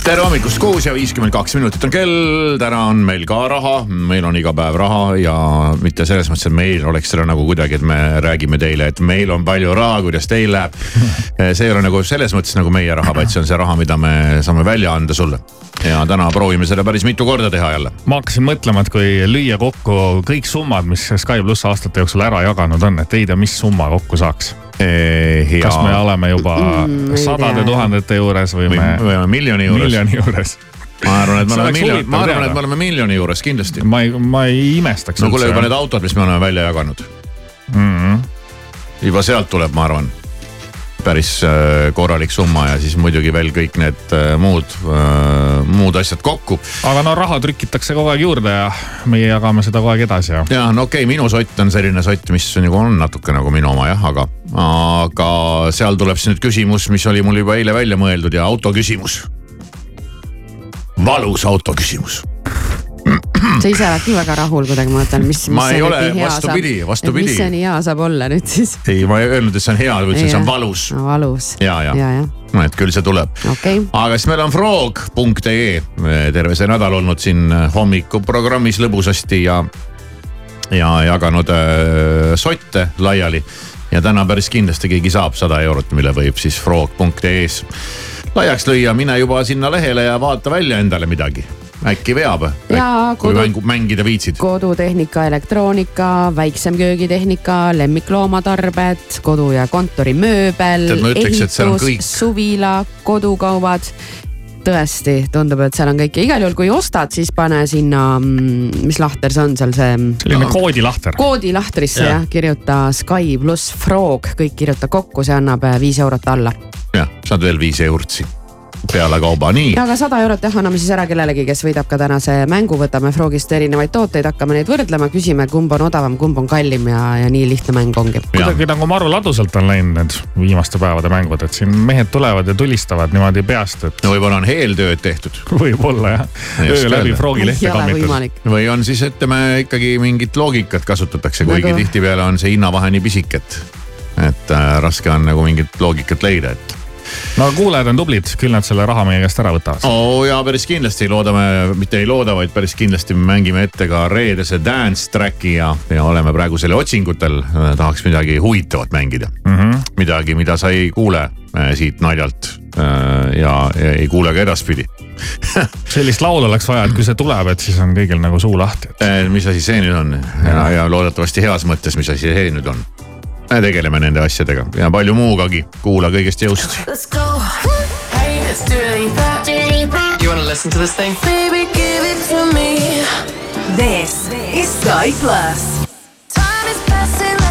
Tere hommikust, kuus ja viiskümmend kaks minutit on kell, täna on meil ka raha, meil on iga päev raha ja mitte selles mõttes, et meil oleks seda nagu kuidagi, et me räägime teile, et meil on palju raha, kuidas teil läheb. see ei ole nagu selles mõttes nagu meie raha, vaid see on see raha, mida me saame välja anda sulle. Ja täna proovime seda päris mitu korda teha jälle. ma hakkasin mõtlema, et kui lüüa kokku kõik summad, mis Sky pluss aastate jooksul ära jaganud on, et ei tea, mis summa kokku saaks. kas me oleme juba Mm, ei sadade tea. tuhandete juures või Või- me. või oleme miljoni juures. miljoni juures. ma arvan, et me oleme oleks miljon, huvitav ma arvan, et me oleme miljoni juures kindlasti. ma ei, ma ei imestaks. no kuule juba need autod, mis me oleme välja jaganud mm. -hmm. juba sealt tuleb, ma arvan, päris äh, korralik summa ja siis muidugi veel kõik need äh, muud, muud asjad kokku. aga no raha trükitakse kogu aeg juurde ja meie jagame seda kogu aeg edasi ja. ja no okei okay,, minu sott on selline sott, mis nagu on natuke nagu minu oma jah, aga, aga seal tuleb siis nüüd küsimus, mis oli mul juba eile välja mõeldud ja auto küsimus. valus auto küsimus. Sa ise oled küll väga rahul kuidagi, ma mõtlen, mis. Ma ei ole, vastupidi, vastupidi. mis see nii hea saab olla nüüd siis? ei, ma ei öelnud, et see on hea, ma ütlesin, et see on valus. valus. ja, ja, ja, ja. no et küll see tuleb okay.. aga siis meil on frog.ee terve see nädal olnud siin hommikuprogrammis lõbusasti ja, ja jaganud äh, sotte laiali. ja täna päris kindlasti keegi saab sada eurot, mille võib siis frog.ee-s laiaks lüüa, mine juba sinna lehele ja vaata välja endale midagi äkki veab, Ja kui mängu, mängida viitsid. kodutehnika, elektroonika, väiksem köögitehnika, lemmikloomatarbed, kodu ja kontorimööbel, kõik. suvila, kodukaubad tõesti, tundub, et seal on kõike, igal juhul kui ostad, siis pane sinna, mis lahter see on seal see. selline koodilahter. koodilahtrisse Jah. jah, kirjuta Sky pluss Frog, kõik kirjuta kokku, see annab äh, viis eurot alla. jah, saad veel viis eurtsi peale kauba, nii. aga sada eurot jah, anname siis ära kellelegi, kes võidab ka tänase mängu, võtame Frogist erinevaid tooteid, hakkame neid võrdlema, küsime, kumb on odavam, kumb on kallim ja, ja nii lihtne mäng ongi. kuidagi nagu maru ladusalt on läinud need viimaste päevade mängud, et siin mehed tulevad ja tulistavad niimoodi peast, et. no võib-olla on eeltööd tehtud. võib-olla jah, öö läbi Frogi lehte kammitud. või on siis, ütleme ikkagi mingit loogikat kasutatakse, kuigi Nagu- tihtipeale on see hinnavahe nii pisike, et, et äh, raske on nagu mingit loogikat leida, et no kuulajad on tublid, küll nad selle raha meie käest ära võtavad. oo oh, ja päris kindlasti loodame, mitte ei looda, vaid päris kindlasti me mängime ette ka reedese dance track'i ja, ja oleme praegu selle otsingutel. tahaks midagi huvitavat mängida mm. -hmm. midagi, mida sa ei kuule äh, siit naljalt äh, ja, ja ei kuule ka edaspidi sellist laulu oleks vaja, et kui see tuleb, et siis on kõigil nagu suu lahti. Äh, mis asi see nüüd on ja, ja loodetavasti heas mõttes, mis asi see nüüd on. Me tegeleme nende asjadega ja palju muugagi, kuula kõigest jõust. Let's go. Hey, You wanna listen to this thing? Baby, give it to me. This is Sky Plus. Time is passing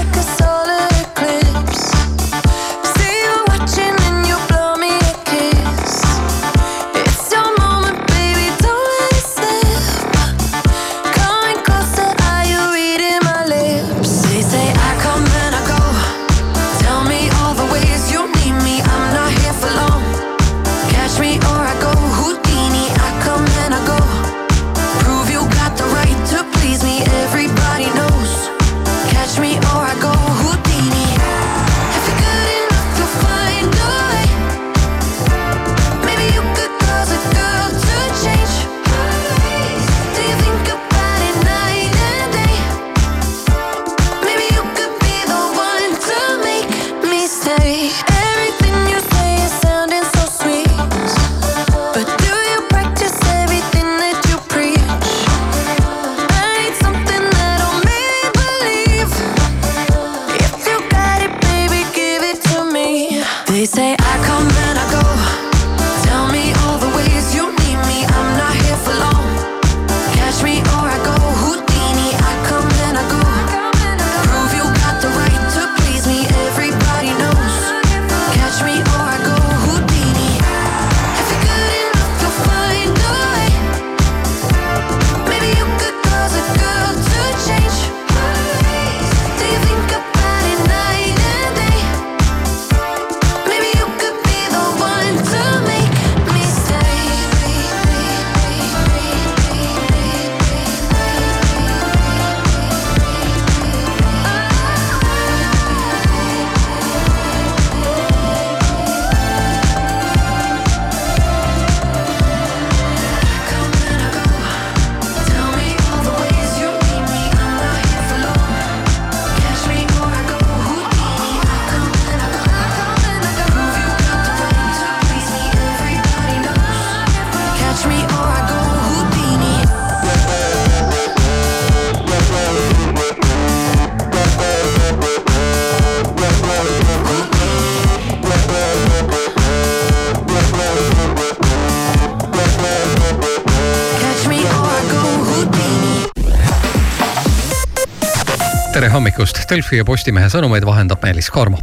Delfi ja Postimehe sõnumeid vahendab Meelis Karmo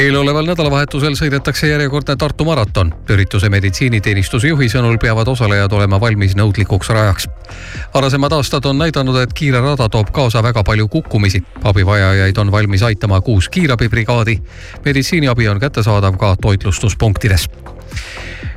eeloleval nädalavahetusel sõidetakse järjekordne Tartu maraton. ürituse meditsiiniteenistuse juhi sõnul peavad osalejad olema valmis nõudlikuks rajaks. varasemad aastad on näidanud, et kiire rada toob kaasa väga palju kukkumisi. abivajajaid on valmis aitama kuus kiirabibrigaadi. meditsiiniabi on kättesaadav ka toitlustuspunktides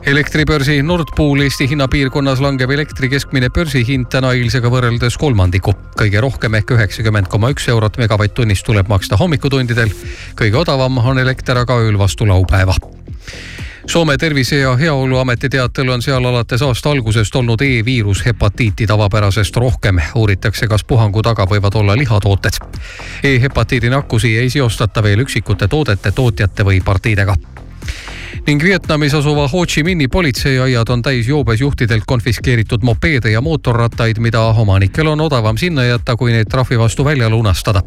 elektribörsi Nord Pool Eesti hinnapiirkonnas langeb elektri keskmine börsihind täna eilsega võrreldes kolmandiku. kõige rohkem ehk üheksakümmend koma üks eurot megavatt-tunnist tuleb maksta hommikutundidel. kõige odavam on elekter aga ööl vastu laupäeva Soome Tervise ja Heaoluameti teatel on seal alates aasta algusest olnud E-viirushepatiiti tavapärasest rohkem. uuritakse, kas puhangu taga võivad olla lihatooted e. E-hepatiidi nakkusi ei seostata veel üksikute toodete tootjate või partiidega ning Vietnamis asuva Ho Chi Minhi politseiaiad on täis joobes juhtidelt konfiskeeritud mopeede ja mootorrattaid, mida omanikel on odavam sinna jätta, kui neid trahvi vastu välja lunastada.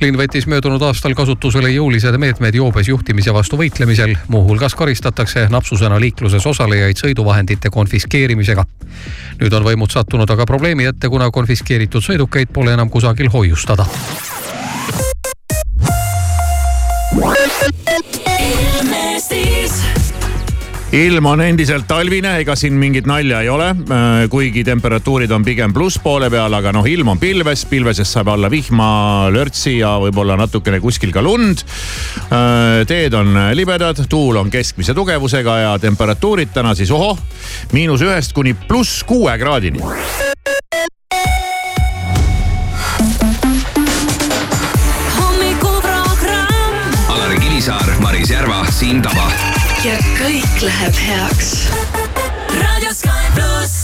linn võttis möödunud aastal kasutusele jõulised meetmed joobes juhtimise vastu võitlemisel, muuhulgas karistatakse napsusena liikluses osalejaid sõiduvahendite konfiskeerimisega. nüüd on võimud sattunud aga probleemi ette, kuna konfiskeeritud sõidukeid pole enam kusagil hoiustada ilm on endiselt talvine, ega siin mingit nalja ei ole, äh, kuigi temperatuurid on pigem plusspoole peal, aga noh, ilm on pilves, pilvesest saab alla vihma, lörtsi ja võib-olla natukene kuskil ka lund. Äh, teed on libedad, tuul on keskmise tugevusega ja temperatuurid täna siis ohoh, miinus ühest kuni pluss kuue kraadini. Alari Kivisaar, Maris Järva, Siim Taba ja kõik läheb heaks. raadio Sky pluss.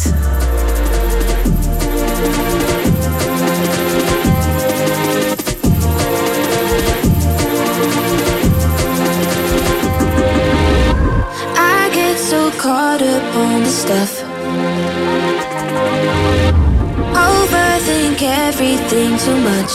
I get so caught up on the stuff. Overthink everything too much.